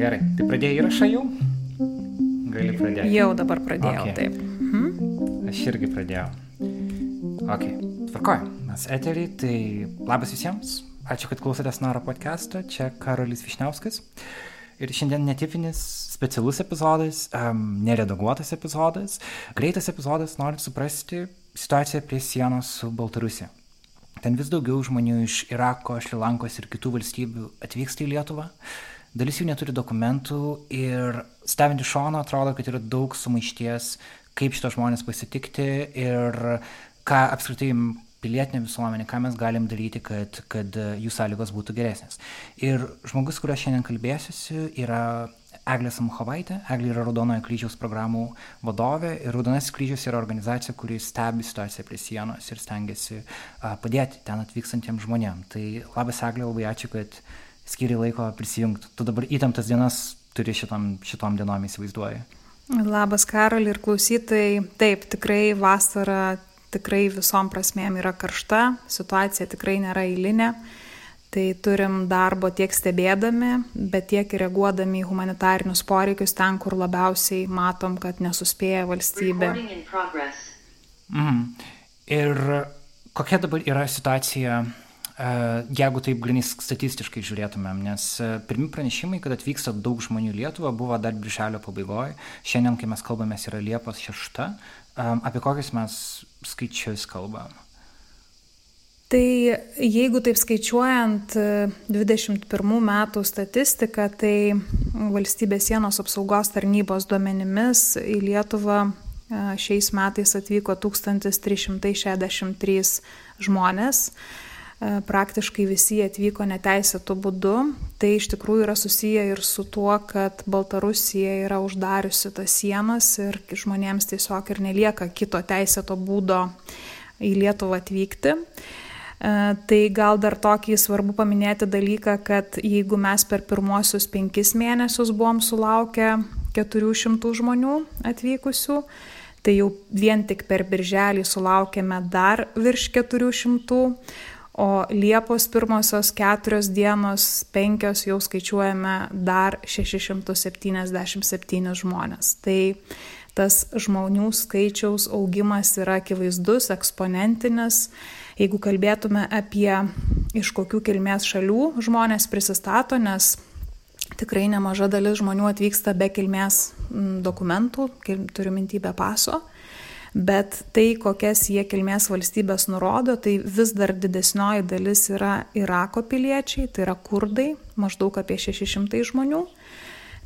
Gerai, tai pradėjai įrašą jau? Gali pradėti. Jau dabar pradėjau, Okay. taip. Mhm. Aš irgi pradėjau. Ok, tvarkoju. Mes eterį, tai labas visiems. Ačiū, kad klausotės Naro podcast'o. Čia Karolis Višniauskas. Ir šiandien netipinis specialus epizodas, um, neredaguotas epizodas, greitas epizodas, norint suprasti situaciją prie sienos su Baltarusija. Ten vis daugiau žmonių iš Irako, Šrilankos ir kitų valstybių atvyksta į Lietuvą. Dalis jų neturi dokumentų ir stebint iš šono atrodo, kad yra daug sumaišties, kaip šitos žmonės pasitikti ir ką apskritai pilietinė visuomenė, ką mes galim daryti, kad, kad jų sąlygos būtų geresnės. Ir žmogus, kurio šiandien kalbėsiuosi, yra Eglė Samuchovaitė. Eglė yra Raudonojo kryžiaus programų vadovė ir Raudonasis kryžius yra organizacija, kuri stebi situaciją prie sienos ir stengiasi padėti ten atvykstantiems žmonėms. Tai labas Eglė, labai ačiū, kad skiri laiko prisijungti. Tu dabar įtemptas dienas turi šitom, šitom dienom įsivaizduoji. Labas Karol ir klausytojai. Taip, tikrai vasara tikrai visom prasmėm yra karšta, situacija tikrai nėra eilinė. Tai turim darbo tiek stebėdami, bet tiek ir reaguodami į humanitarinius poreikius ten, kur labiausiai matom, kad nesuspėja valstybė. Mhm. Ir kokia dabar yra situacija, jeigu taip grinai statistiškai žiūrėtumėm, nes e, pirmi pranešimai, kad atvyksta daug žmonių į Lietuvą, buvo dar birželio pabaigoje. Šiandien, kai mes kalbame, yra Liepos 6. Apie kokius mes skaičius kalbam? Tai jeigu taip skaičiuojant e, 21 metų statistiką, tai valstybės sienos apsaugos tarnybos duomenimis į Lietuvą e, šiais metais atvyko 1363 žmonės. E, Praktiškai visi jie atvyko neteisėtų būdu. Tai iš tikrųjų yra susiję ir su tuo, kad Baltarusija yra uždariusi tas sienas ir žmonėms tiesiog ir nelieka kito teisėto būdo į Lietuvą atvykti. E, Tai gal dar tokį svarbu paminėti dalyką, kad jeigu mes per pirmosius penkis mėnesius buvom sulaukę 400 žmonių atvykusių, tai jau vien tik per birželį sulaukėme dar virš 400, o Liepos pirmosios keturios dienos, penkios jau skaičiuojame dar 677 žmonės. Tai tas žmonių skaičiaus augimas yra akivaizdus, eksponentinis. Jeigu kalbėtume apie iš kokių kilmės šalių žmonės prisistato, nes tikrai nemaža dalis žmonių atvyksta be kilmės mm, dokumentų, turiu mintį be paso, bet tai, kokias jie kilmės valstybės nurodo, tai vis dar didesnioji dalis yra Irako piliečiai, tai yra kurdai, maždaug apie 600 žmonių.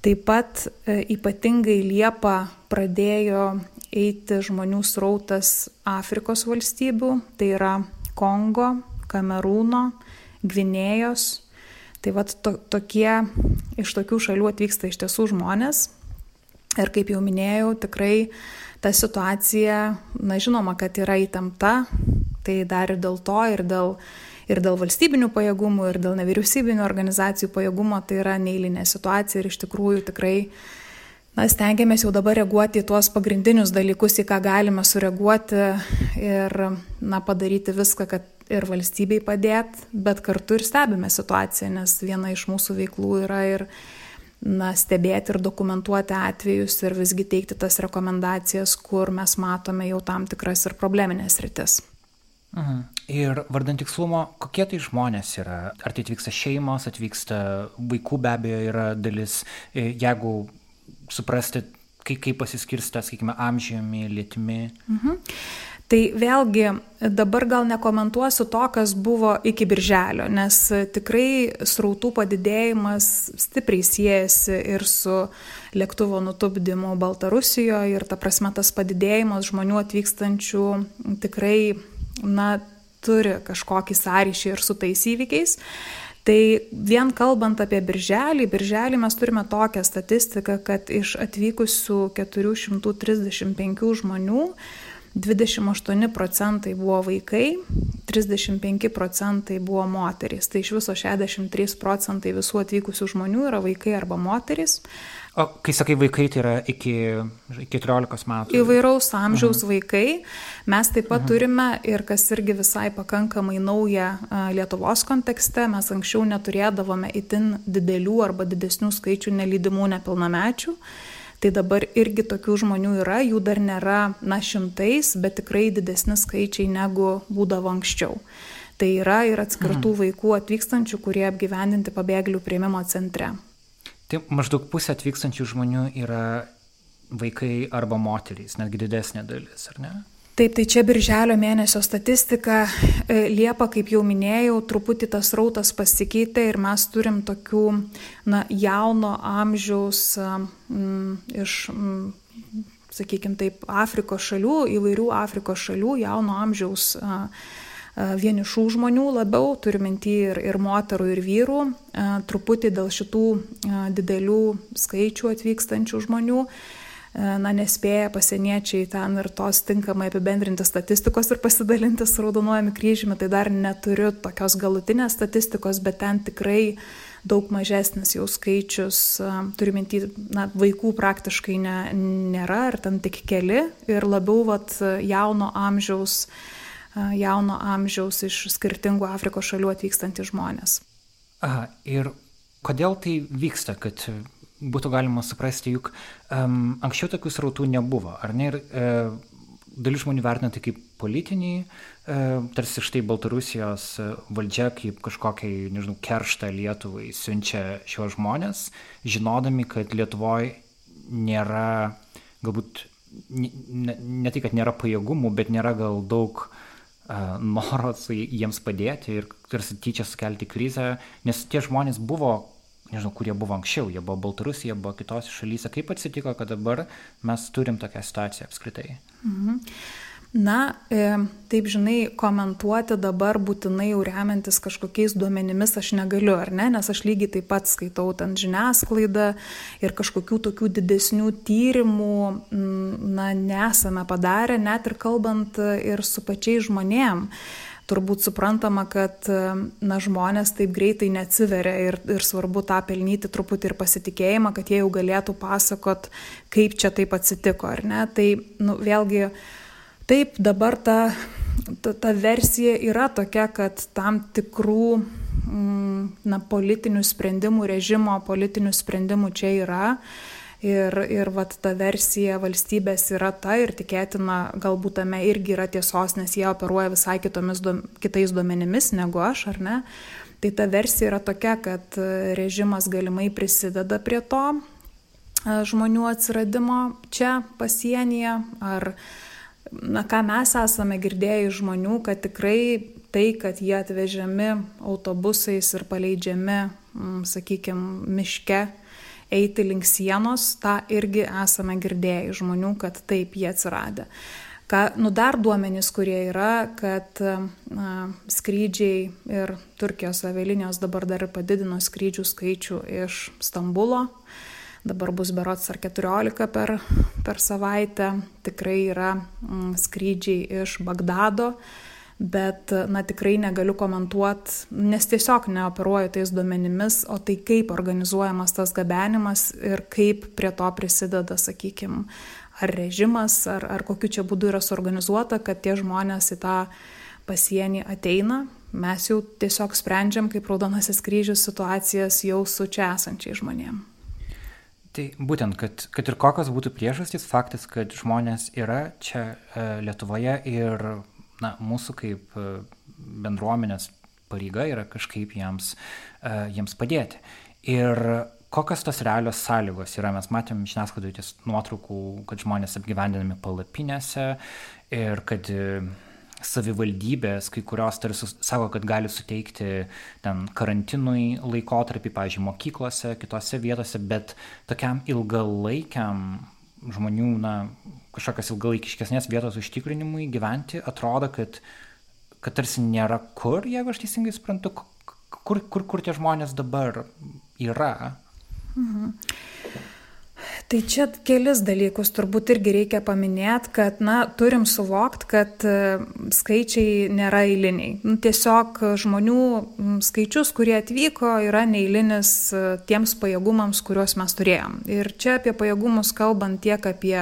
Taip pat e, ypatingai Liepa pradėjo eiti žmonių srautas Afrikos valstybių, tai yra Kongo, Kamerūno, Gvinėjos. Tai vad to, tokie iš tokių šalių atvyksta iš tiesų žmonės. Ir kaip jau minėjau, tikrai ta situacija, na žinoma, kad yra įtempta, tai dar ir dėl to, ir dėl, ir dėl valstybinių pajėgumų, ir dėl nevyriausybinių organizacijų pajėgumo, tai yra neįlinė situacija ir iš tikrųjų tikrai na, stengiamės jau dabar reaguoti į tuos pagrindinius dalykus, į ką galime sureaguoti ir na, padaryti viską, kad ir valstybei padėt, bet kartu ir stebime situaciją, nes viena iš mūsų veiklų yra ir na, stebėti ir dokumentuoti atvejus ir visgi teikti tas rekomendacijas, kur mes matome jau tam tikras ir probleminės rytis. Mhm. Ir vardant tikslumo, kokie tai žmonės yra? Ar tai atvyksta šeimos, atvyksta vaikų be abejo yra dalis, e, jeigu suprasti, kaip, kaip pasiskirsta, sakykime, amžiumi, lietimi. Mhm. Tai vėlgi dabar gal nekomentuosiu to, kas buvo iki birželio, nes tikrai srautų padidėjimas stipriai siejasi ir su lėktuvo nutupdymu Baltarusijoje ir ta prasme tas padidėjimas žmonių atvykstančių tikrai, na, turi kažkokį sąryšį ir su tais įvykiais. Tai vien kalbant apie birželį, birželį mes turime tokią statistiką, kad iš atvykusių 435 žmonių 28 procentai buvo vaikai, 35 procentai buvo moterys. Tai iš viso 63 procentai visų atvykusių žmonių yra vaikai arba moterys. O kai sakai vaikai, tai yra iki 14 metų? Įvairaus amžiaus mhm. vaikai. Mes taip pat mhm. turime ir kas irgi visai pakankamai nauja Lietuvos kontekste, mes anksčiau neturėdavome itin didelių arba didesnių skaičių nelydimų nepilnamečių. Tai dabar irgi tokių žmonių yra, jų dar nėra, na, šimtais, bet tikrai didesni skaičiai negu būdavo anksčiau. Tai yra ir atskirtų mhm. vaikų atvykstančių, kurie apgyvendinti pabėgėlių prieimimo centre. Tai maždaug pusė atvykstančių žmonių yra vaikai arba moterys, netgi didesnė dalis, ar ne? Taip, tai čia birželio mėnesio statistika. E, Liepa, kaip jau minėjau, truputį tas rautas pasikeitė ir mes turim tokių na, jauno amžiaus m, iš, m, sakykime taip, Afrikos šalių, įvairių Afrikos šalių, jauno amžiaus a, a, vienišų žmonių labiau, turiu minti ir, ir moterų, ir vyrų, a, truputį dėl šitų a, didelių skaičių atvykstančių žmonių na, nespėja pasieniečiai ten ir tos tinkamai apibendrinti statistikos ir pasidalinti su raudonuojami kryžiumi, tai dar neturiu tokios galutinės statistikos, bet ten tikrai daug mažesnis jau skaičius, turiu minti, na, vaikų praktiškai ne, nėra, ar ten tik keli ir labiau vat, jauno amžiaus, jauno amžiaus iš skirtingų Afrikos šalių atvykstantys žmonės. Aha, ir kodėl tai vyksta, kad būtų galima suprasti, juk um, anksčiau tokių srautų nebuvo, ar ne? Ir uh, dalis žmonių vertina tai kaip politinį, uh, tarsi štai Baltarusijos valdžia kaip kažkokiai, nežinau, kerštą Lietuvai siunčia šios žmonės, žinodami, kad Lietuvoje nėra, galbūt ne, ne tai, kad nėra pajėgumų, bet nėra gal daug uh, noro jiems padėti ir tarsi tyčia sukelti krizę, nes tie žmonės buvo nežinau, kurie buvo anksčiau, jie buvo Baltarusija, buvo kitose šalyse. Kaip atsitiko, kad dabar mes turim tokią situaciją apskritai? Mhm. Na, e, taip žinai, komentuoti dabar būtinai jau remiantis kažkokiais duomenimis aš negaliu, ar ne, nes aš lygiai taip pat skaitau ten žiniasklaidą ir kažkokių tokių didesnių tyrimų, na, nesame padarę, net ir kalbant ir su pačiais žmonėm turbūt suprantama, kad na, žmonės taip greitai neatsiveria ir, ir svarbu tą pelnyti truputį ir pasitikėjimą, kad jie jau galėtų pasakot, kaip čia taip atsitiko, ar ne. Tai nu, vėlgi taip dabar ta, ta, ta versija yra tokia, kad tam tikrų mm, na, politinių sprendimų, režimo politinių sprendimų čia yra. Ir, ir vat ta versija valstybės yra ta ir tikėtina, galbūt tame irgi yra tiesos, nes jie operuoja visai kitomis, kitais duomenimis negu aš, ar ne. Tai ta versija yra tokia, kad režimas galimai prisideda prie to e, žmonių atsiradimo čia pasienyje, ar, na, ką mes esame girdėję iš žmonių, kad tikrai tai, kad jie atvežiami autobusais ir paleidžiami, sakykime, miške, eiti link sienos, tą irgi esame girdėję iš žmonių, kad taip jie atsiradė. Ką, nu dar duomenys, kurie yra, kad na, skrydžiai ir Turkijos avialinijos dabar dar padidino skrydžių skaičių iš Stambulo, dabar bus berots ar 14 per, per savaitę, tikrai yra mm, skrydžiai iš Bagdado, bet na tikrai negaliu komentuot, nes tiesiog neoperuoju tais duomenimis, o tai kaip organizuojamas tas gabenimas ir kaip prie to prisideda, sakykime, ar režimas, ar, ar kokiu čia būdu yra suorganizuota, kad tie žmonės į tą pasienį ateina. Mes jau tiesiog sprendžiam kaip Raudonasis kryžius situacijas jau su čia esančiai žmonėm. Tai būtent, kad, kad ir kokios būtų priežastys, faktas, kad žmonės yra čia e, Lietuvoje ir na, mūsų kaip e, bendruomenės pareiga yra kažkaip jiems, uh, jiems padėti. Ir kokios tos realios sąlygos yra, mes matėm žiniasklaidoje ties nuotraukų, kad žmonės apgyvendinami palapinėse ir kad uh, savivaldybės, kai kurios tarsi sako, kad gali suteikti ten karantinui laikotarpį, pavyzdžiui, mokyklose, kitose vietose, bet tokiam ilgalaikiam žmonių, na, kažkokios ilgalaikiškesnės vietos užtikrinimui gyventi, atrodo, kad, kad tarsi nėra kur, jeigu aš teisingai suprantu, kur, kur, kur tie žmonės dabar yra. Mhm. Tai čia kelis dalykus turbūt irgi reikia paminėti, kad, na, turim suvokti, kad e, skaičiai nėra eiliniai. Nu, tiesiog žmonių skaičius, kurie atvyko, yra neįlinis e, tiems pajėgumams, kuriuos mes turėjom. Ir čia apie pajėgumus kalbant tiek apie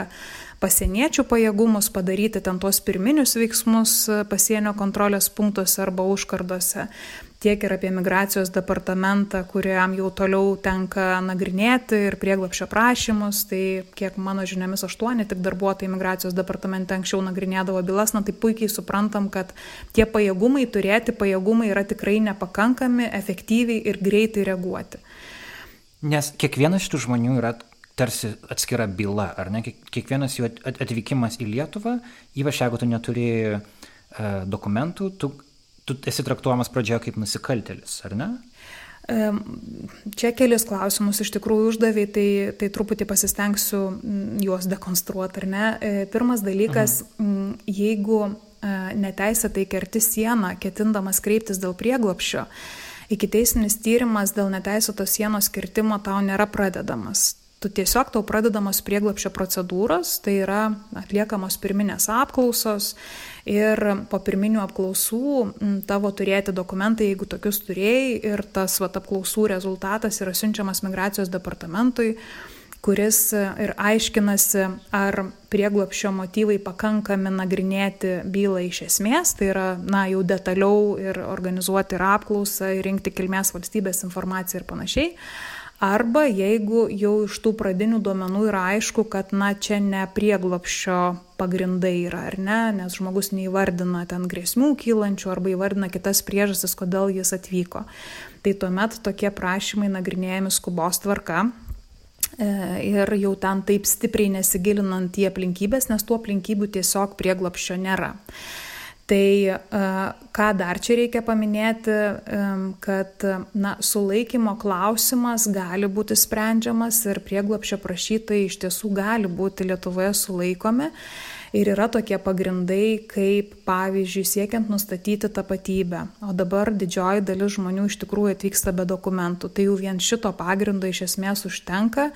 pasieniečių pajėgumus padaryti ten tuos pirminius veiksmus e, pasienio kontrolės punktuose arba užkardose, tiek ir apie migracijos departamentą, kuriam jau toliau tenka nagrinėti ir prieglapšio prašymus. Tai kiek mano žiniomis aštuoni tik darbuotojai migracijos departamente anksčiau nagrinėdavo bylas, na tai puikiai suprantam, kad tie pajėgumai turėti, pajėgumai yra tikrai nepakankami, efektyviai ir greitai reaguoti. Nes kiekvienas iš tų žmonių yra tarsi atskira byla, ar ne? Kiekvienas jų atvykimas į Lietuvą, ypač jeigu tu neturi uh, dokumentų, tu tu esi traktuojamas pradžioje kaip nusikaltelis, ar ne? Čia kelis klausimus iš tikrųjų uždavė, tai, tai truputį pasistengsiu juos dekonstruoti, ar ne. E, pirmas dalykas, mhm. jeigu e, neteisėtai kerti sieną, ketindamas kreiptis dėl prieglopščio, iki teisinis tyrimas dėl neteisėtos sienos kirtimo tau nėra pradedamas tu tiesiog tau pradedamos prieglapšio procedūros, tai yra atliekamos pirminės apklausos ir po pirminių apklausų tavo turėti dokumentai, jeigu tokius turėjai, ir tas vat, apklausų rezultatas yra siunčiamas migracijos departamentui kuris ir aiškinasi, ar prieglopšio motyvai pakankami nagrinėti bylą iš esmės, tai yra, na, jau detaliau ir organizuoti ir apklausą, ir rinkti kilmės valstybės informaciją ir panašiai Arba jeigu jau iš tų pradinių duomenų yra aišku, kad na čia ne prieglopščio pagrindai yra, ar ne, nes žmogus neįvardina ten grėsmių kylančių arba įvardina kitas priežastis, kodėl jis atvyko. Tai tuomet tokie prašymai nagrinėjami skubos tvarka, e, ir jau ten taip stipriai nesigilinant į aplinkybės, nes tų aplinkybių tiesiog prieglapščio nėra. Tai ką dar čia reikia paminėti, kad na, sulaikymo klausimas gali būti sprendžiamas ir prieglapšio prašytojai iš tiesų gali būti Lietuvoje sulaikomi Ir yra tokie pagrindai, kaip pavyzdžiui siekiant nustatyti tapatybę. O dabar didžioji dalis žmonių iš tikrųjų atvyksta be dokumentų. Tai jau vien šito pagrindo iš esmės užtenka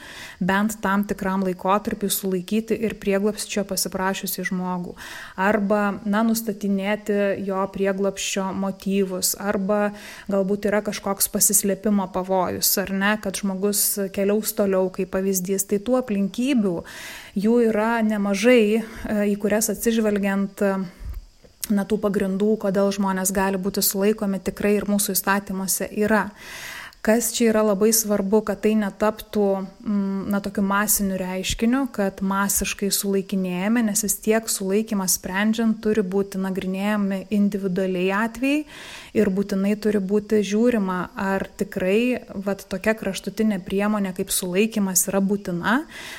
bent tam tikram laikotarpiu sulaikyti ir prieglapščio pasiprašiusi žmogų. Arba, na, nustatinėti jo prieglapščio motyvus. Arba galbūt yra kažkoks pasislėpimo pavojus, ar ne, kad žmogus keliaus toliau kaip pavyzdys. Tai tų aplinkybių jų yra nemažai, e, į kurias atsižvelgiant na, tų pagrindų, kodėl žmonės gali būti sulaikomi, tikrai ir mūsų įstatymuose yra. Kas čia yra labai svarbu, kad tai netaptų mm, na, tokiu masiniu reiškiniu, kad masiškai sulaikinėjame, nes vis tiek sulaikimas sprendžiant turi būti nagrinėjami individualiai atvejai ir būtinai turi būti žiūrima, ar tikrai vat, tokia kraštutinė priemonė kaip sulaikimas yra būtina.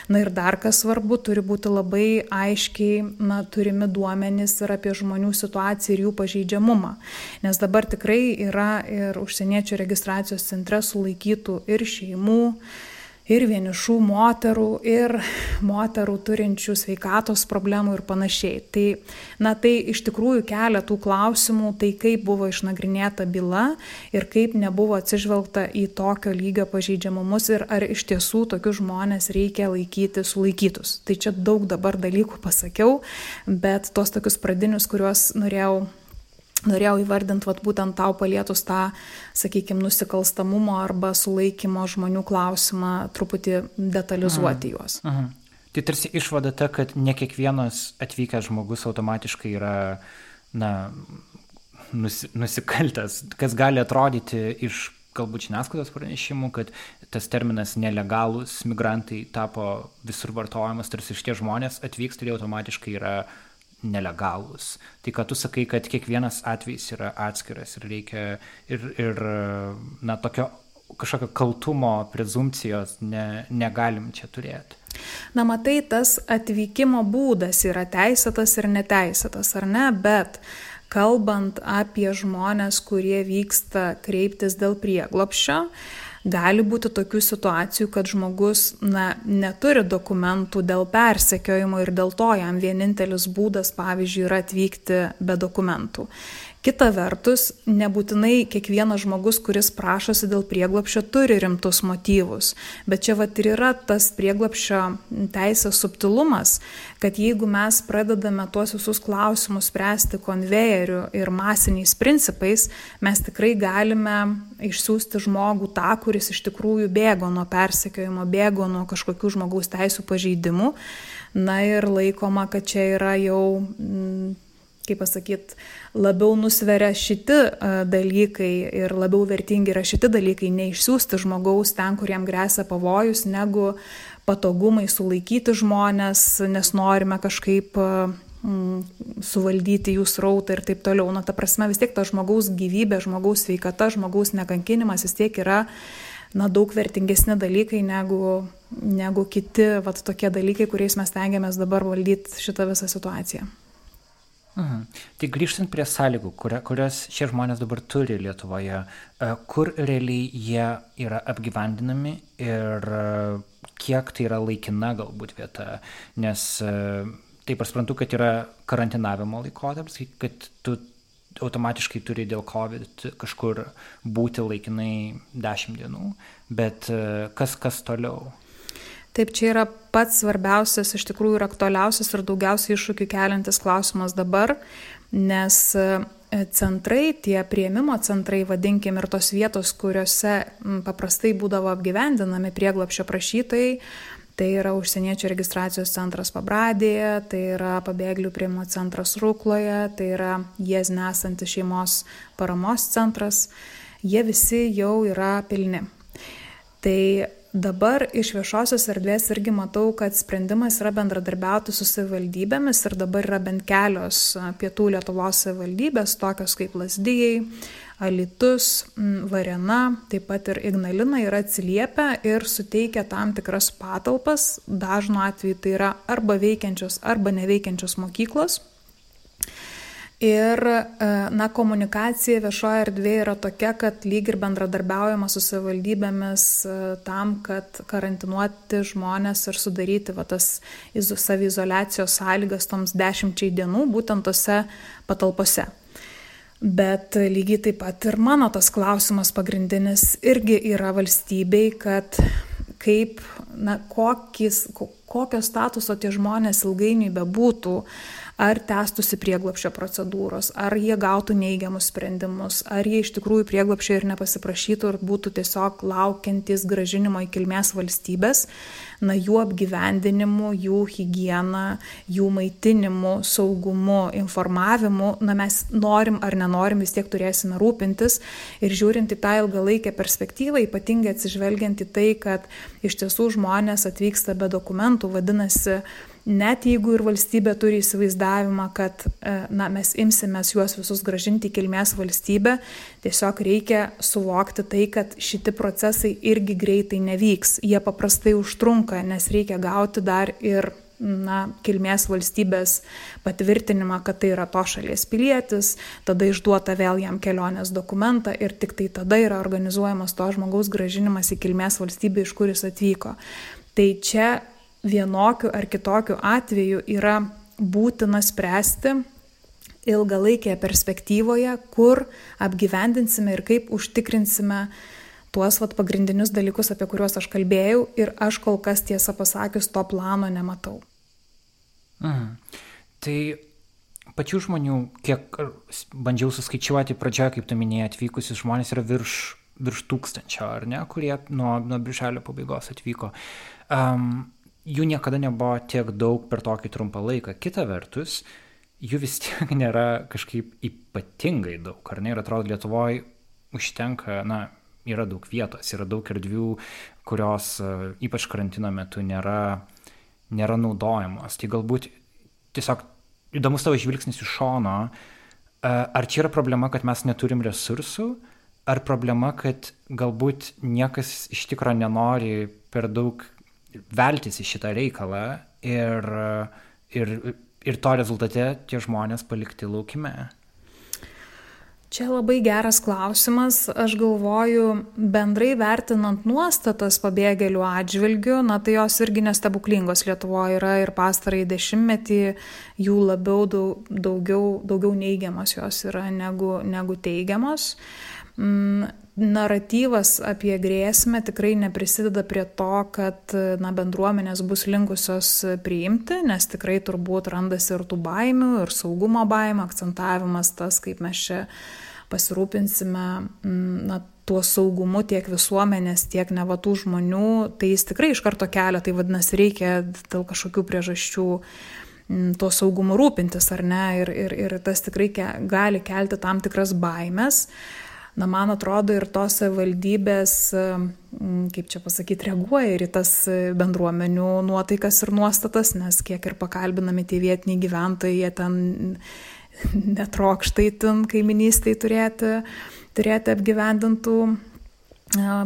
Na ir dar kas svarbu, turi būti labai aiškiai na, turimi duomenys ir apie žmonių situaciją ir jų pažeidžiamumą. Nes dabar tikrai yra ir užsieniečių registracijos centre yra sulaikytų ir šeimų, ir vienišų moterų, ir moterų turinčių sveikatos problemų ir panašiai. Tai, na, tai iš tikrųjų kelia tų klausimų, tai kaip buvo išnagrinėta byla ir kaip nebuvo atsižvelgta į tokio lygio pažeidžiamumus ir ar iš tiesų tokius žmonės reikia laikyti sulaikytus. Tai čia daug dabar dalykų pasakiau, bet tos tokius pradinius, kuriuos norėjau norėjau įvardinti vat, būtent tau palietus tą, sakykime, nusikalstamumo arba sulaikymo žmonių klausimą, truputį detalizuoti mhm. juos. Aha. Tai tarsi išvada ta, kad ne kiekvienas atvykęs žmogus automatiškai yra na, nusi, nusikaltęs, kas gali atrodyti iš galbūt žiniasklaidos pranešimų, kad tas terminas nelegalus migrantai tapo visur vartojamas, tarsi šitie žmonės atvyksta ir automatiškai yra nelegalūs. Tai kad tu sakai, kad kiekvienas atvejis yra atskiras ir reikia ir, ir na, tokio kažkokio kaltumo prezumcijos ne, negalim čia turėti. Na, matai, tas atvykimo būdas yra teisėtas ir neteisėtas, ar ne, bet kalbant apie žmonės, kurie vyksta kreiptis dėl prieglopščio, gali būti tokių situacijų, kad žmogus na, neturi dokumentų dėl persekiojimo ir dėl to jam vienintelis būdas, pavyzdžiui, yra atvykti be dokumentų. Kita vertus, nebūtinai kiekvienas žmogus, kuris prašosi dėl prieglopščio, turi rimtus motyvus. Bet čia vat ir yra tas prieglopščio teisės subtilumas, kad jeigu mes pradedame tuos visus klausimus spręsti konvejeriu ir masiniais principais, mes tikrai galime išsiųsti žmogų tą, kuris iš tikrųjų bėgo nuo persekiojimo, bėgo nuo kažkokių žmogaus teisų pažeidimų. Na ir laikoma, kad čia yra jau kaip pasakyt, labiau nusveria šiti dalykai ir labiau vertingi yra šiti dalykai, neišsiųsti žmogaus ten, kuriem grėsia pavojus, negu patogumai sulaikyti žmonės, nes norime kažkaip mm, suvaldyti jų srautą ir taip toliau. Na, ta prasme, vis tiek to žmogaus gyvybė, žmogaus sveikata, žmogaus nekankinimas vis tiek yra na, daug vertingesni dalykai negu, negu kiti vat, tokie dalykai, kuriais mes tengiamės dabar valdyti šitą visą situaciją. Mhm. Tai grįžtant prie sąlygų, kuria, kurias šie žmonės dabar turi Lietuvoje, e, kur realiai jie yra apgyvendinami ir e, kiek tai yra laikina galbūt vieta, nes e, taip aš suprantu, kad yra karantinavimo laikotarpis, kad tu automatiškai turi dėl COVID kažkur būti laikinai 10 dienų, bet kas kas toliau? Taip, čia yra pats svarbiausias, iš tikrųjų ir aktualiausias ir daugiausiai iššūkių keliantis klausimas dabar, nes e, centrai, tie prieimimo centrai, vadinkim, ir tos vietos, kuriuose paprastai būdavo apgyvendinami prieglapšio prašytojai, tai yra užsieniečių registracijos centras Pabradėje, tai yra pabėgėlių prieimimo centras Rūkloje, tai yra jies nesantis šeimos paramos centras, jie visi jau yra pilni. Tai Dabar iš viešosios erdvės irgi matau, kad sprendimas yra bendradarbiauti su savivaldybėmis ir dabar yra bent kelios pietų Lietuvos savivaldybės, tokios kaip Lasdyjai, Alitus, Varena, taip pat ir Ignalina yra atsiliepę ir suteikia tam tikras patalpas, dažnu atveju tai yra arba veikiančios, arba neveikiančios mokyklos Ir e, na, komunikacija viešoje erdvėje yra tokia, kad lyg ir bendradarbiaujama su savivaldybėmis e, tam, kad karantinuoti žmonės ir sudaryti va, tas savizolacijos sąlygas toms dešimčiai dienų būtent tose patalpose. Bet lygiai taip pat ir mano tas klausimas pagrindinis irgi yra valstybei, kad kaip, na, kokis, kokio statuso tie žmonės ilgainiui bebūtų, ar tęstųsi prieglapšio procedūros, ar jie gautų neigiamus sprendimus, ar jie iš tikrųjų prieglapšio ir nepasiprašytų ir būtų tiesiog laukiantis gražinimo į kilmės valstybės, na jų apgyvendinimu, jų higiena, jų maitinimu, saugumu, informavimu, na mes norim ar nenorim vis tiek turėsime rūpintis. Ir žiūrint į tą ilgalaikę perspektyvą, ypatingai atsižvelgiant į tai, kad iš tiesų žmonės atvyksta be dokumentų, vadinasi, net jeigu ir valstybė turi įsivaizdavimą, kad e, na, mes imsimės juos visus gražinti į kilmės valstybę, tiesiog reikia suvokti tai, kad šitie procesai irgi greitai nevyks. Jie paprastai užtrunka, nes reikia gauti dar ir na, kilmės valstybės patvirtinimą, kad tai yra to šalies pilietis, tada išduota vėl jam kelionės dokumentą ir tik tai tada yra organizuojamas to žmogaus gražinimas į kilmės valstybę, iš kuris atvyko. Tai čia vienokiu ar kitokiu atveju yra būtina spręsti ilgalaikėje perspektyvoje, kur apgyvendinsime ir kaip užtikrinsime tuos vat, pagrindinius dalykus, apie kuriuos aš kalbėjau ir aš kol kas tiesą pasakius to plano nematau. Mhm. Tai pačių žmonių, kiek bandžiau suskaičiuoti pradžioje, kaip tu minėjai, atvykusius žmonės yra virš, virš tūkstančio, ar ne, kurie nuo, nuo birželio pabaigos atvyko. Um, jų niekada nebuvo tiek daug per tokį trumpą laiką. Kita vertus, jų vis tiek nėra kažkaip ypatingai daug, ar ne? Ir atrodo, Lietuvoje užtenka, na, yra daug vietos, yra daug erdvių, kurios e, ypač karantino metu nėra, nėra naudojamos. Tai galbūt tiesiog įdomus tavo žvilgsnis iš šono, e, ar čia yra problema, kad mes neturim resursų, ar problema, kad galbūt niekas iš tikro nenori per daug veltis į šitą reikalą ir, ir, ir to rezultate tie žmonės palikti laukime. Čia labai geras klausimas. Aš galvoju, bendrai vertinant nuostatas pabėgėlių atžvilgių, na tai jos irgi nestebuklingos Lietuvoje yra ir pastarai dešimtmetį jų labiau daugiau, daugiau neigiamos jos yra negu, negu teigiamos. Naratyvas apie grėsmę tikrai neprisideda prie to, kad na, bendruomenės bus linkusios priimti, nes tikrai turbūt randasi ir tų baimių, ir saugumo baimių, akcentavimas tas, kaip mes čia pasirūpinsime mm, na, tuo saugumu tiek visuomenės, tiek nevatų žmonių, tai jis tikrai iš karto kelia, tai vadinasi, reikia dėl kažkokių priežasčių mm, tuo saugumu rūpintis ar ne, ir, ir, ir tas tikrai ke, gali kelti tam tikras baimės. Uh, na, man atrodo, ir tos valdybės, kaip čia pasakyti, reaguoja ir į tas bendruomenių nuotaikas ir nuostatas, nes kiek ir pakalbinami tie vietiniai gyventojai, jie ten netrokštai ten kaiminystai turėti, turėti apgyvendintų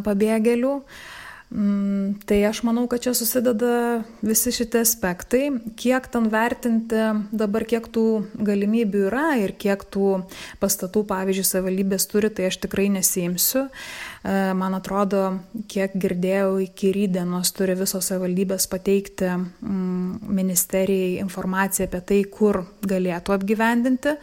pabėgėlių. Mm, tai aš manau, kad čia susideda visi šitie aspektai, kiek ten vertinti dabar, kiek tų galimybių yra ir kiek tų pastatų, pavyzdžiui, savivaldybės turi, tai aš tikrai nesimsiu. E, man atrodo, kiek girdėjau, iki rydienos turi visos savivaldybės pateikti mm, ministerijai informaciją apie tai, kur galėtų apgyvendinti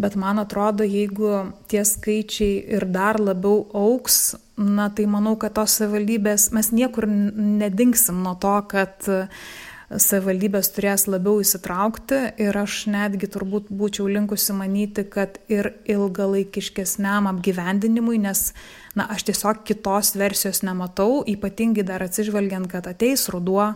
bet man atrodo, jeigu tie skaičiai ir dar labiau auks, na tai manau, kad tos savivaldybės, mes niekur nedingsim nuo to, kad savivaldybės turės labiau įsitraukti. Ir aš netgi turbūt būčiau linkusi manyti, kad ir ilgalaikiškesniam apgyvendinimui, nes na, aš tiesiog kitos versijos nematau, ypatingai dar atsižvelgiant, kad ateis ruduo,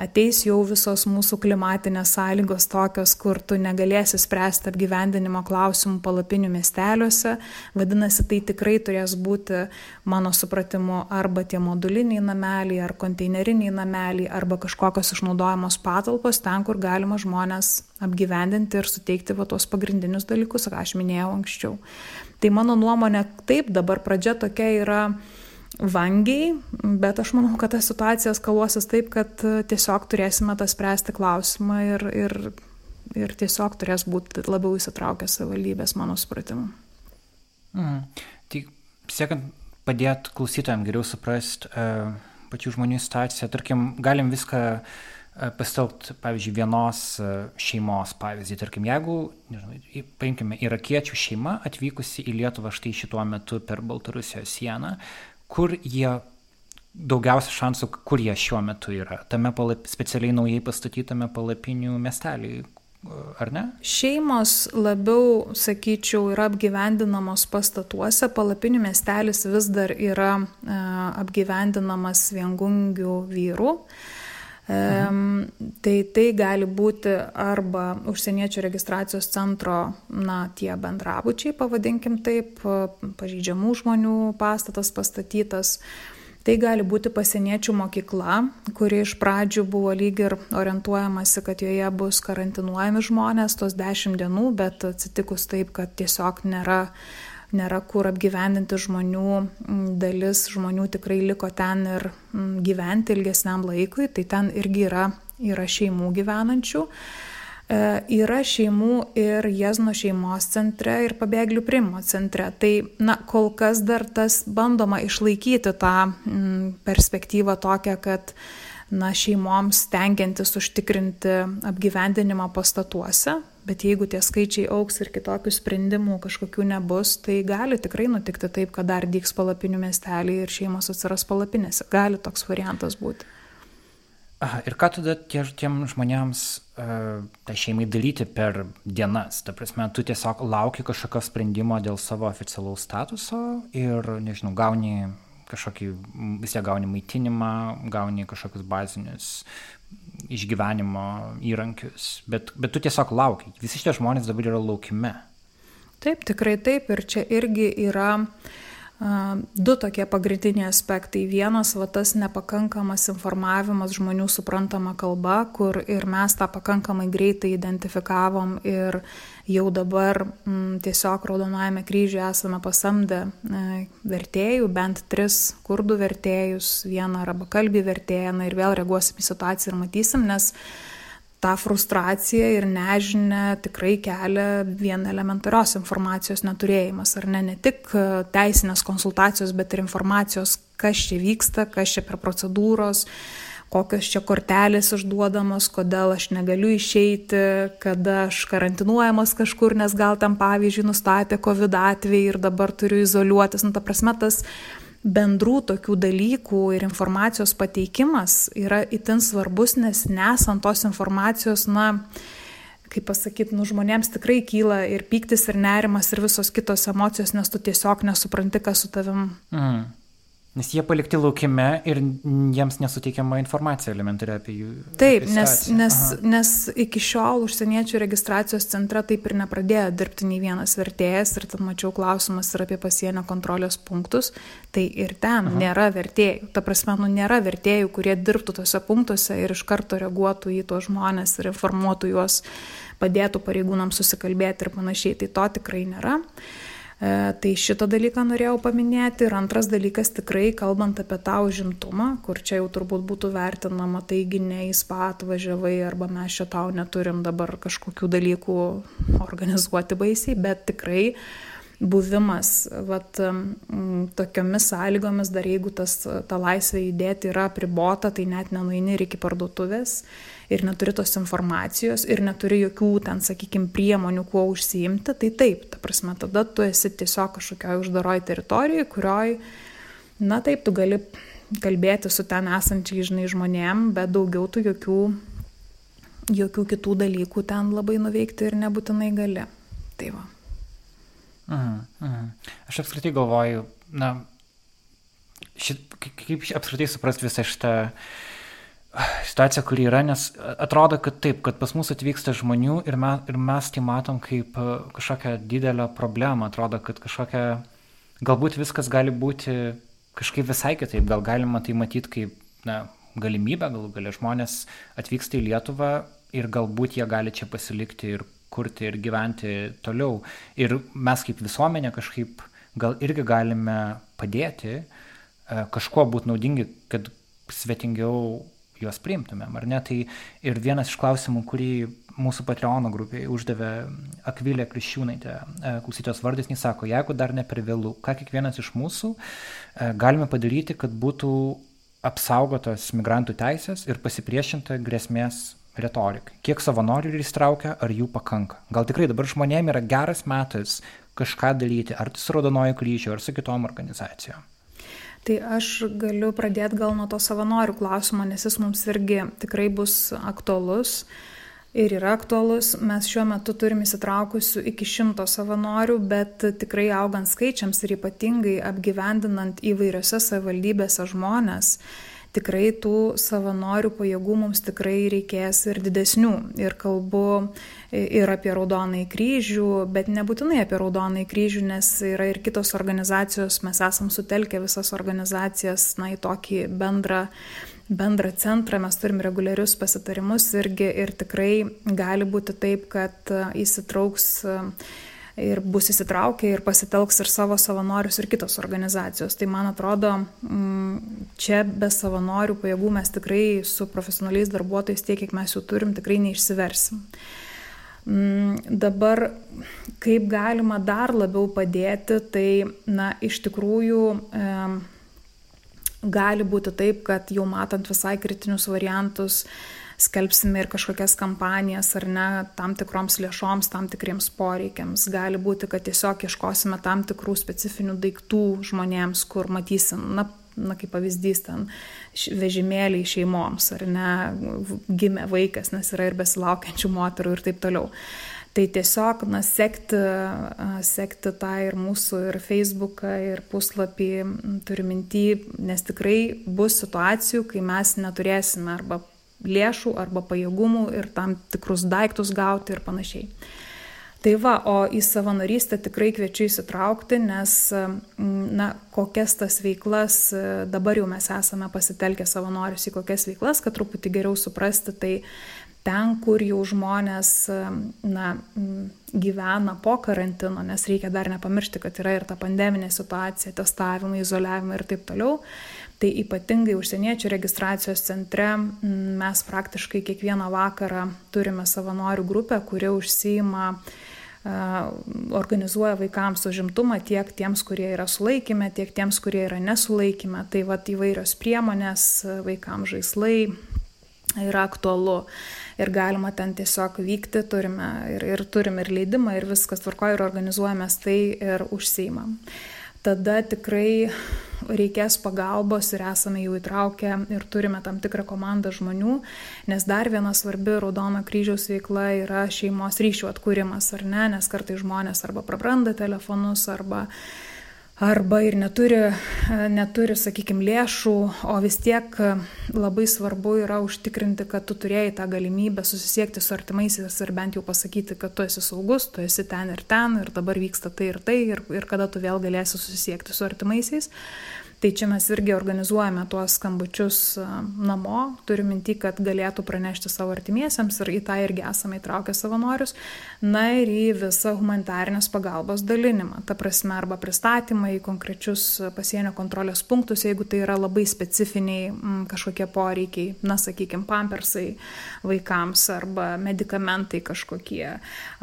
ateis jau visos mūsų klimatinės sąlygos tokios, kur tu negalėsi spręsti apgyvendinimo klausimų palapinių miesteliuose. Vadinasi, tai tikrai turės būti, mano supratimu, arba tie moduliniai nameliai, ar konteineriniai nameliai, arba kažkokios išnaudojamos patalpos ten, kur galima žmonės apgyvendinti ir suteikti va tos pagrindinius dalykus, ką aš minėjau anksčiau. Tai mano nuomonė, taip, dabar pradžia tokia yra vangiai, bet aš manau, kad ta situacija skaluosis taip, kad e, tiesiog turėsime tą spręsti klausimą ir, ir, ir tiesiog turės būti labiau įsitraukęs savivaldybės, mano supratimu. Mm. Tai siekiant padėti klausytojams geriau suprasti uh, pačių žmonių situaciją, tarkim, galim viską uh, pasitelkti, pavyzdžiui, vienos šeimos pavyzdį. Tarkim, jeigu, nežinau, paimkime, irakiečių šeima atvykusi į Lietuvą štai šituo metu per Baltarusijos sieną, uh, kur jie daugiausia šansų, kur jie šiuo metu yra? Tame palap, specialiai naujai pastatytame palapinių miestelį, ar ne? Šeimos labiau, sakyčiau, yra apgyvendinamos pastatuose, palapinių miestelis vis dar yra e, apgyvendinamas viengungių vyrų. Mhm. Tai tai gali būti arba užsieniečių registracijos centro, na, tie bendrabučiai, pavadinkim taip, pažydžiamų žmonių pastatas pastatytas. Tai gali būti pasieniečių mokykla, kuri iš pradžių buvo lyg ir orientuojamasi, kad joje bus karantinuojami žmonės tos dešimt dienų, bet atsitikus taip, kad tiesiog nėra nėra kur apgyvendinti žmonių, dalis žmonių tikrai liko ten ir gyventi ilgesniam laikui, tai ten irgi yra, yra šeimų gyvenančių. E, yra šeimų ir Jezno šeimos centre ir pabėgėlių primo centre. Tai, na, kol kas dar tas bandoma išlaikyti tą m, perspektyvą tokią, kad na, šeimoms tenkiantis užtikrinti apgyvendinimą pastatuose, Bet jeigu tie skaičiai auks ir kitokių sprendimų kažkokių nebus, tai gali tikrai nutikti taip, kad dar dyks palapinių miestelį ir šeimos atsiras palapinėse. Gali toks variantas būti. Aha, ir ką tada tie, tiem žmonėms, uh, tai šeimai daryti per dienas? Ta prasme, tu tiesiog lauki kažkokio sprendimo dėl savo oficialaus statuso ir, nežinau, gauni kažkokį, vis tiek gauni maitinimą, gauni kažkokius bazinius išgyvenimo įrankius, bet, bet tu tiesiog lauki. Visi šitie žmonės dabar yra laukime. Taip, tikrai taip. Ir čia irgi yra uh, Du tokie pagrindiniai aspektai. Vienas, va tas nepakankamas informavimas žmonių suprantama kalba, kur ir mes tą pakankamai greitai identifikavom ir jau dabar m, tiesiog Raudonajame kryžiuje esame pasamdę e, vertėjų, bent tris kurdų vertėjus, vieną araba kalbį vertėją, na ir vėl reaguosim į situaciją ir matysim, nes tą frustraciją ir nežinę tikrai kelia vien elementarios informacijos neturėjimas, ar ne, ne tik e, teisinės konsultacijos, bet ir informacijos, kas čia vyksta, kas čia per procedūros, kokios čia kortelės išduodamos, kodėl aš negaliu išeiti, kada aš karantinuojamas kažkur, nes gal tam pavyzdžiui nustatė COVID atvejį ir dabar turiu izoliuotis. Nu, ta prasme, tas bendrų tokių dalykų ir informacijos pateikimas yra itin svarbus, nes nesant tos informacijos, na, kaip pasakyti, nu, žmonėms tikrai kyla ir pyktis, ir nerimas, ir visos kitos emocijos, nes tu tiesiog nesupranti, kas su tavim. Mm. Nes jie palikti laukime ir jiems nesuteikiama informacija elementariai apie jų. Taip, apie nes, nes, Aha. nes iki šiol užsieniečių registracijos centre taip ir nepradėjo dirbti nei vienas vertėjas ir tad mačiau klausimas ir apie pasienio kontrolės punktus, tai ir ten Aha. nėra vertėjų. Ta prasme, nu nėra vertėjų, kurie dirbtų tose punktuose ir iš karto reaguotų į tuos žmonės ir informuotų juos, padėtų pareigūnams susikalbėti ir panašiai. Tai to tikrai nėra. E, tai šitą dalyką norėjau paminėti. Ir antras dalykas, tikrai kalbant apie tą užimtumą, kur čia jau turbūt būtų vertinama, taigi ne į spa atvažiavai arba mes čia tau neturim dabar kažkokių dalykų organizuoti baisiai, bet tikrai buvimas vat, tokiomis sąlygomis, dar jeigu tas, ta laisvė judėti yra pribota, tai net nenuini ir iki parduotuvės ir neturi tos informacijos ir neturi jokių ten, sakykime, priemonių, kuo užsiimti, tai taip, ta prasme, tada tu esi tiesiog kažkokioj uždaroj teritorijoje, kurioj, na taip, tu gali kalbėti su ten esančiai, žinai, žmonėm, bet daugiau tu jokių, jokių kitų dalykų ten labai nuveikti ir nebūtinai gali. Tai va. Mhm, mhm. Aš apskritai galvoju, na, šit, kaip apskritai suprasti visą šitą situacija, kuri yra, nes atrodo, kad taip, kad pas mus atvyksta žmonių ir, me, ir mes tai matom kaip e, kažkokią didelę problemą, atrodo, kad kažkokia, galbūt viskas gali būti kažkaip visai kitaip, gal galima tai matyti kaip na, galimybę, gal gali žmonės atvyksta į Lietuvą ir galbūt jie gali čia pasilikti ir kurti ir gyventi toliau. Ir mes kaip visuomenė kažkaip gal irgi galime padėti, e, kažkuo būti naudingi, kad svetingiau juos priimtumėm, ar ne? Tai ir vienas iš klausimų, kurį mūsų Patreono grupėje uždavė Akvilė Kriščiūnaitė, e, klausytos vardas, jis sako, jeigu dar ne per vėlų, ką kiekvienas iš mūsų e, galime padaryti, kad būtų apsaugotos migrantų teisės ir pasipriešinta grėsmės retorikai. Kiek savanorių įstraukia, ar jų pakanka? Gal tikrai dabar žmonėms yra geras metas kažką daryti, ar su Raudonojo kryžiu, ar su kitom organizacijom? Tai aš galiu pradėti gal nuo to savanorių klausimo, nes jis mums irgi tikrai bus aktualus ir yra aktualus. Mes šiuo metu turim įsitraukusių iki šimto savanorių, bet tikrai augant skaičiams ir ypatingai apgyvendinant įvairiose savivaldybėse žmonės, tikrai tų savanorių pajėgų mums tikrai reikės ir didesnių. Ir kalbu ir apie Raudonąjį kryžių, bet nebūtinai apie Raudonąjį kryžių, nes yra ir kitos organizacijos, mes esam sutelkę visas organizacijas na, į tokį bendrą bendrą centrą, mes turim reguliarius pasitarimus irgi ir tikrai gali būti taip, kad įsitrauks ir bus įsitraukę ir pasitelks ir savo savanorius ir kitos organizacijos. Tai man atrodo, mm, čia be savanorių pajėgų mes tikrai su profesionaliais darbuotojais tiek, kiek mes jų turim, tikrai neišsiversim. Mm, dabar kaip galima dar labiau padėti, tai na, iš tikrųjų e, gali būti taip, kad jau matant visai kritinius variantus, e, skelbsime ir kažkokias kampanijas ar ne tam tikroms lėšoms, tam tikriems poreikiams. Gali būti, kad tiesiog ieškosime tam tikrų specifinių daiktų žmonėms, kur matysim, na, na kaip pavyzdys ten vežimėliai šeimoms, ar ne, gimė vaikas, nes yra ir besilaukiančių moterų ir taip toliau. Tai tiesiog, na, sekti, sekti tą ir mūsų, ir Facebooką, ir puslapį, turiu mintį, nes tikrai bus situacijų, kai mes neturėsime arba lėšų arba pajėgumų ir tam tikrus daiktus gauti ir panašiai. Tai va, o į savanorystę tikrai kviečiu įsitraukti, nes, na, kokias tas veiklas, dabar jau mes esame pasitelkę savanorius į kokias veiklas, kad truputį geriau suprasti, tai ten, kur jau žmonės na, gyvena po karantino, nes reikia dar nepamiršti, kad yra ir ta pandeminė situacija, testavimai, izoliavimai ir taip toliau. Tai ypatingai užsieniečių registracijos centre mes praktiškai kiekvieną vakarą turime savanorių grupę, kuri užsijima organizuoja vaikams užimtumą tiek tiems, kurie yra sulaikime, tiek tiems, kurie yra nesulaikime. Tai va įvairios priemonės, vaikams žaislai, yra aktualu ir galima ten tiesiog vykti, turime ir, ir turim ir leidimą ir viskas tvarkoja ir organizuojamės tai ir užseimam. Tada tikrai reikės pagalbos ir esame jau įtraukę ir turime tam tikrą komandą žmonių, nes dar viena svarbi Raudono kryžiaus veikla yra šeimos ryšių atkūrimas, ar ne, nes kartai žmonės arba prabranda telefonus, arba uh, arba ir neturi, neturi sakykime, lėšų, o vis tiek labai svarbu yra užtikrinti, kad tu turėjai tą galimybę susisiekti su artimaisiais ir bent jau pasakyti, kad tu esi saugus, tu esi ten ir ten ir dabar vyksta tai ir tai ir, ir kada tu vėl galėsi susisiekti su artimaisiais. Tai čia mes irgi organizuojame tuos skambučius namo, turiu minti, kad galėtų pranešti savo artimiesiems ir į tą irgi esame įtraukę savanorius. Na ir į visą humanitarinės pagalbos dalinimą. Ta prasme, arba pristatymą į konkrečius pasienio kontrolės punktus, jeigu tai yra labai specifiniai m, kažkokie poreikiai, na, sakykime, pampersai vaikams arba medikamentai kažkokie,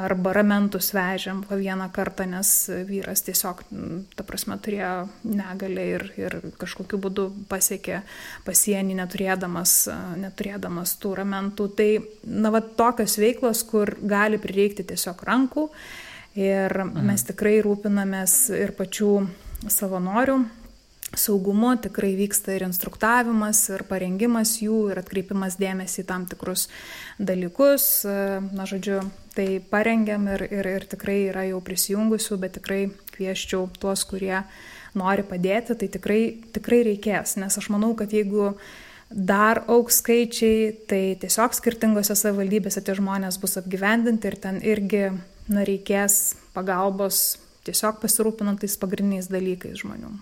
arba ramentus vežiam po vieną kartą, nes vyras tiesiog, ta prasme, turėjo negalę ir, ir ir kažkokiu būdu pasiekė pasienį neturėdamas, neturėdamas tų ramentų. Tai, na, va, tokios veiklos, kur gali prireikti tiesiog rankų ir mhm. mes tikrai rūpinamės ir pačių savanorių saugumu tikrai vyksta ir instruktavimas, ir parengimas jų, ir atkreipimas dėmesį į tam tikrus dalykus. Na, žodžiu, tai parengiam ir, ir, ir tikrai yra jau prisijungusių, bet tikrai kvieščiau tuos, kurie nori padėti, tai tikrai, tikrai reikės, nes aš manau, kad jeigu dar auks skaičiai, tai tiesiog skirtingose savivaldybėse tie žmonės bus apgyvendinti ir ten irgi na, reikės pagalbos tiesiog pasirūpinant tais pagrindiniais dalykais žmonių.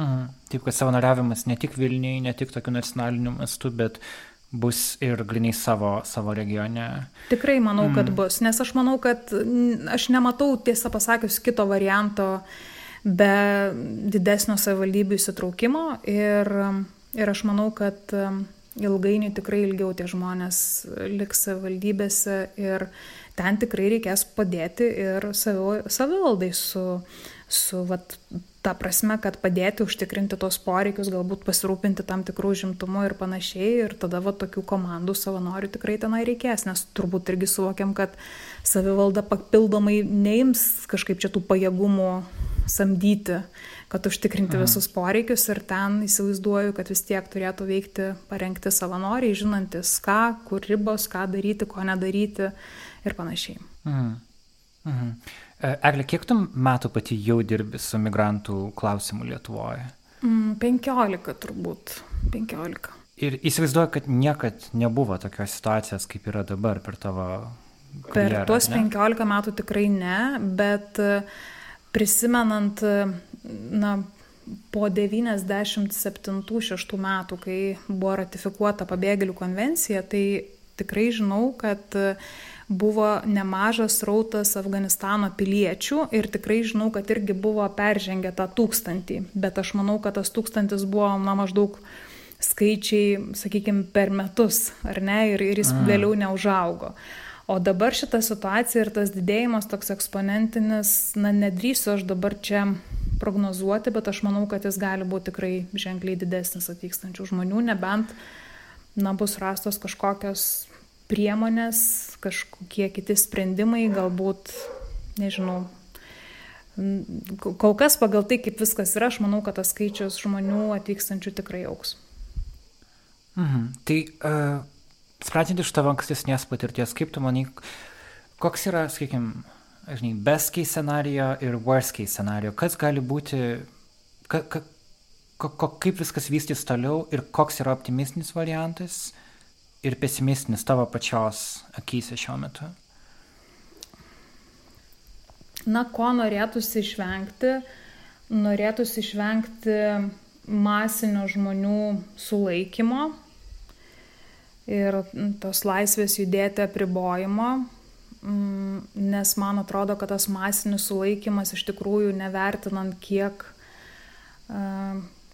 Mhm. Taip, kad savanoriavimas ne tik Vilniui, ne tik tokiu nacionaliniu mastu, bet bus ir gliniai savo, savo regione. Tikrai manau, kad mm. bus, nes aš manau, kad aš nematau tiesą pasakius kito varianto uh, be didesnio savivaldybių įsitraukimo ir, ir aš manau, kad um, ilgainiui tikrai ilgiau tie žmonės liks savivaldybėse ir ten tikrai reikės padėti ir savivaldai su, su vat, ta prasme, kad padėti užtikrinti tos poreikius, galbūt pasirūpinti tam tikrų žimtumų ir panašiai. Ir tada va tokių komandų savanorių tikrai tenai reikės, nes turbūt irgi suvokiam, kad savivalda papildomai neims kažkaip čia tų pajėgumų samdyti, kad užtikrinti Aha. visus poreikius ir ten įsivaizduoju, kad vis tiek turėtų veikti parengti savanoriai, žinantis, ką, kur ribos, ką daryti, ko nedaryti ir panašiai. Mhm. Mhm. Eglė, kiek tu metų pati jau dirbi su migrantų klausimu Lietuvoje? Mm, 15 turbūt. 15. Ir įsivaizduoju, kad niekad nebuvo tokios situacijos, kaip yra dabar per tavo... Karjerą, per tuos ne? 15 metų tikrai ne, bet uh, prisimenant, na, po 97-6 metų, kai buvo ratifikuota pabėgėlių konvencija, tai tikrai žinau, kad buvo nemažas rautas Afganistano piliečių ir tikrai žinau, kad irgi buvo peržengę tą tūkstantį, bet aš manau, kad tas tūkstantis buvo na, maždaug skaičiai, sakykime, per metus, ar ne, ir, ir jis A. vėliau neužaugo. O dabar šita situacija ir tas didėjimas toks eksponentinis, na, nedrįsiu aš dabar čia prognozuoti, bet aš manau, kad jis gali būti tikrai ženkliai didesnis atvykstančių žmonių, nebent, na, bus rastos kažkokios priemonės, kažkokie kiti sprendimai, galbūt, nežinau, kol kas pagal tai, kaip viskas yra, aš manau, kad tas skaičius žmonių atvykstančių tikrai auks. Mhm. Tai uh, sprendžiant iš tavo ankstesnės patirties, kaip tu manai, koks yra, sakykime, žinai, best case scenario ir worst case scenario, kas gali būti, ka, ka, ka, kaip viskas vystys toliau ir koks yra optimistinis variantas ir pesimistinis tavo pačios akise šiuo metu? Na, ko norėtųsi išvengti? Norėtųsi išvengti masinio žmonių sulaikymo, ir tos laisvės judėti apribojimo, mm, nes man atrodo, kad tas masinis sulaikimas iš tikrųjų nevertinant, kiek,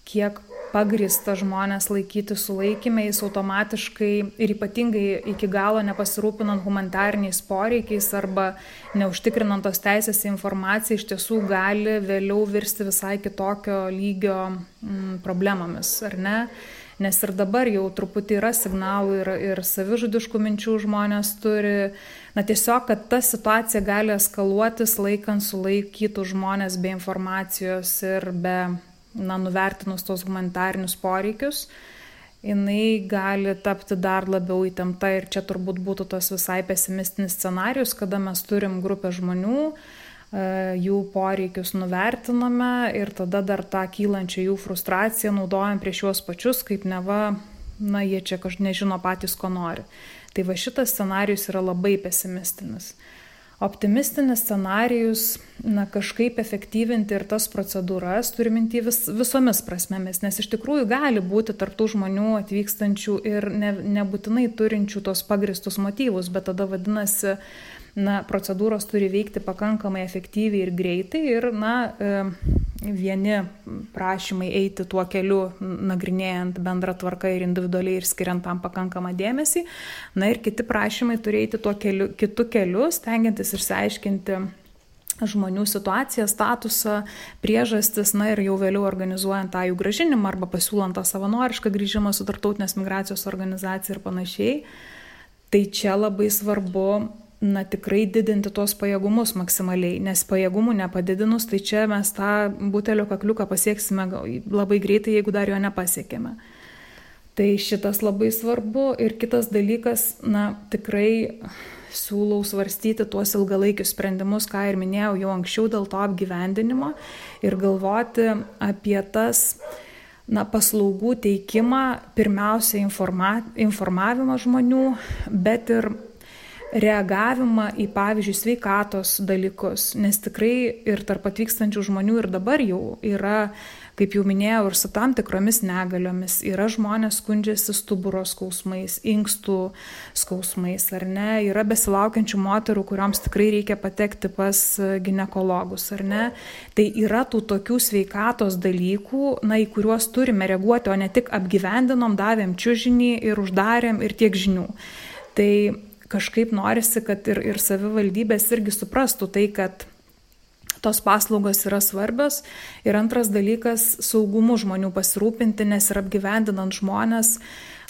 kiek pagrįsta žmonės laikyti sulaikymę, jis automatiškai ir ypatingai iki galo nepasirūpinant humanitariniais poreikiais arba neužtikrinant tos teisės į informaciją, iš tiesų gali vėliau virsti visai kitokio lygio mm, problemomis, ar ne? Nes ir dabar jau truputį yra signalų ir, ir savižudiškų minčių žmonės turi. Na tiesiog, kad ta situacija gali eskaluotis laikant sulaikytų žmonės be informacijos ir be na, nuvertinus tos humanitarinius poreikius, jinai gali tapti dar labiau įtempta ir čia turbūt būtų tas visai pesimistinis scenarius, kada mes turim grupę žmonių, e, jų poreikius nuvertiname ir tada dar tą kylančią jų frustraciją naudojam prieš juos pačius, kaip neva, na, jie čia kažkaip nežino patys, ko nori. Tai va šitas scenarius yra labai pesimistinis optimistinis scenarijus na kažkaip efektyvinti ir tas procedūras turiu minty vis visomis prasmėmis nes iš tikrųjų gali būti tarp tų žmonių atvykstančių ir ne nebūtinai turinčių tuos pagrįstus motyvus bet tada vadinasi na procedūros turi veikti pakankamai efektyviai ir greitai ir na vieni prašymai eiti tuo keliu, nagrinėjant bendrą tvarką ir individualiai ir skiriant tam pakankamą dėmesį, na ir kiti prašymai turi eiti tuo keliu, kitu keliu, stengiantis išsiaiškinti žmonių situaciją, statusą, priežastis, na ir jau vėliau organizuojant tą jų gražinimą arba pasiūlant tą savanorišką grįžimą su tartautinės migracijos organizacija ir panašiai. Tai čia labai svarbu na tikrai didinti tuos pajėgumus maksimaliai, nes pajėgumų nepadidinus, tai čia mes tą butelio kakliuką pasieksime labai greitai, jeigu dar jo nepasiekėme. Tai šitas labai svarbu ir kitas dalykas, na tikrai siūlau svarstyti tuos ilgalaikius sprendimus, ką ir minėjau jau anksčiau dėl to apgyvendinimo ir galvoti apie tas na, paslaugų teikimą, pirmiausia informa, informavimą žmonių, bet ir reagavimą į, pavyzdžiui, sveikatos dalykus, nes tikrai ir tarp atvykstančių žmonių ir dabar jau yra, kaip jau minėjau, ir su tam tikromis negaliomis. Yra žmonės skundžiasi stuburo skausmais, inkstų skausmais, ar ne, yra besilaukiančių moterų, kuriuoms tikrai reikia patekti pas gynekologus, ar ne. Tai yra tų tokių sveikatos dalykų, na, į kuriuos turime reaguoti, o ne tik apgyvendinom, davėm čiužinį ir uždarėm ir tiek žinių. Tai kažkaip norisi, kad ir, ir savivaldybės irgi suprastų tai, kad tos paslaugos yra svarbios. Ir antras dalykas - saugumu žmonių pasirūpinti, nes ir apgyvendinant žmonės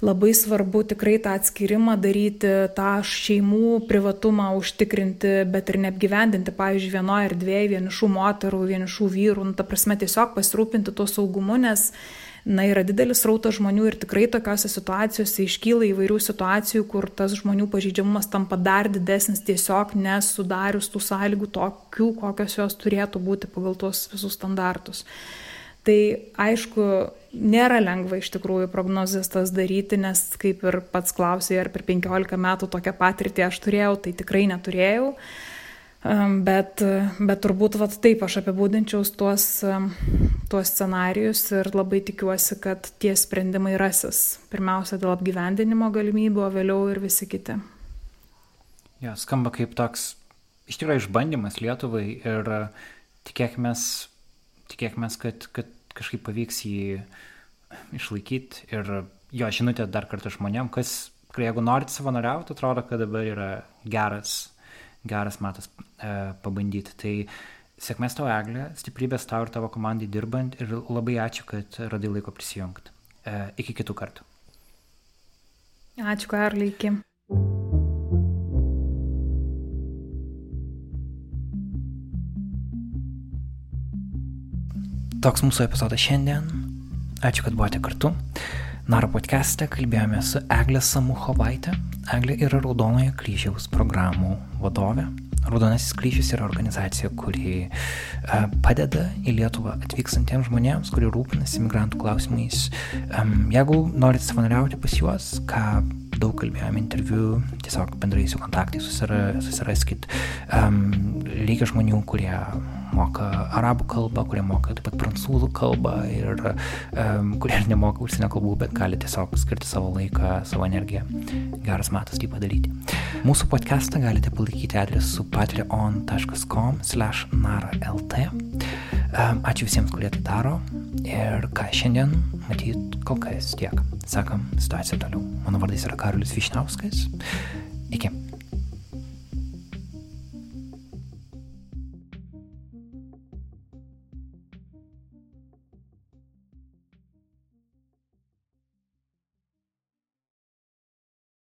labai svarbu tikrai tą atskirimą daryti, tą šeimų privatumą užtikrinti, bet ir neapgyvendinti, pavyzdžiui, vienoje erdvėje vienišų moterų, vienišų vyrų, nu, ta prasme tiesiog pasirūpinti tuo saugumu, nes na yra didelis srautas žmonių ir tikrai tokiose situacijose iškyla įvairių situacijų, kur tas žmonių pažydžiamumas tampa dar didesnis tiesiog nesudarius tų sąlygų tokių, kokios jos turėtų būti pagal tuos visus standartus. Tai aišku, nėra lengva iš tikrųjų prognozijas tas daryti, nes kaip ir pats klausai, ar per 15 metų tokią patirtį aš turėjau, tai tikrai neturėjau. Uh, Bet, bet turbūt vat, taip aš apibūdinčiau tuos, tuos scenarius ir labai tikiuosi, kad tie sprendimai rasis. Pirmiausia dėl apgyvendinimo galimybių, o vėliau ir visi kiti. Ja, skamba kaip toks iš tikrųjų išbandymas Lietuvai ir tikėkime, tikėkime kad, kad kažkaip pavyks jį išlaikyti ir jo žinutė dar kartą žmonėm, kas, jeigu norit savanoriauti, atrodo, kad dabar yra geras geras metas e, pabandyti. Tai sėkmės tau, Eglė, stiprybės tau ir tavo komandai dirbant ir labai ačiū, kad radai laiko prisijungti. E, iki kitų kartų. Ačiū, Karlai, iki. Toks mūsų epizodas šiandien. Ačiū, kad buvote kartu. Naro podcast'e kalbėjome su Eglė Samuchovaitė. Eglė yra Raudonojo kryžiaus programų vadovė. Raudonasis kryžius yra organizacija, kuri uh, padeda į Lietuvą atvykstantiems žmonėms, kurie rūpinasi migrantų klausimais. Jeigu norite savanoriauti pas juos, ką daug kalbėjome interviu, tiesiog bendrai su kontaktai susira, susiraskit. Reikia žmonių, kurie moka arabų kalbą, kurie moka taip pat prancūzų kalbą ir um, kurie nemoka užsienio kalbų, bet gali tiesiog skirti savo laiką, savo energiją. Geras metas tai padaryti. Mūsų podcastą galite palaikyti adresu patreon.com slash naralt. Um, ačiū visiems, kurie tai daro. Ir ką šiandien, matyt, kol kas tiek. Sakam, situacija toliau. Mano vardas yra Karolis Višnauskas. Iki.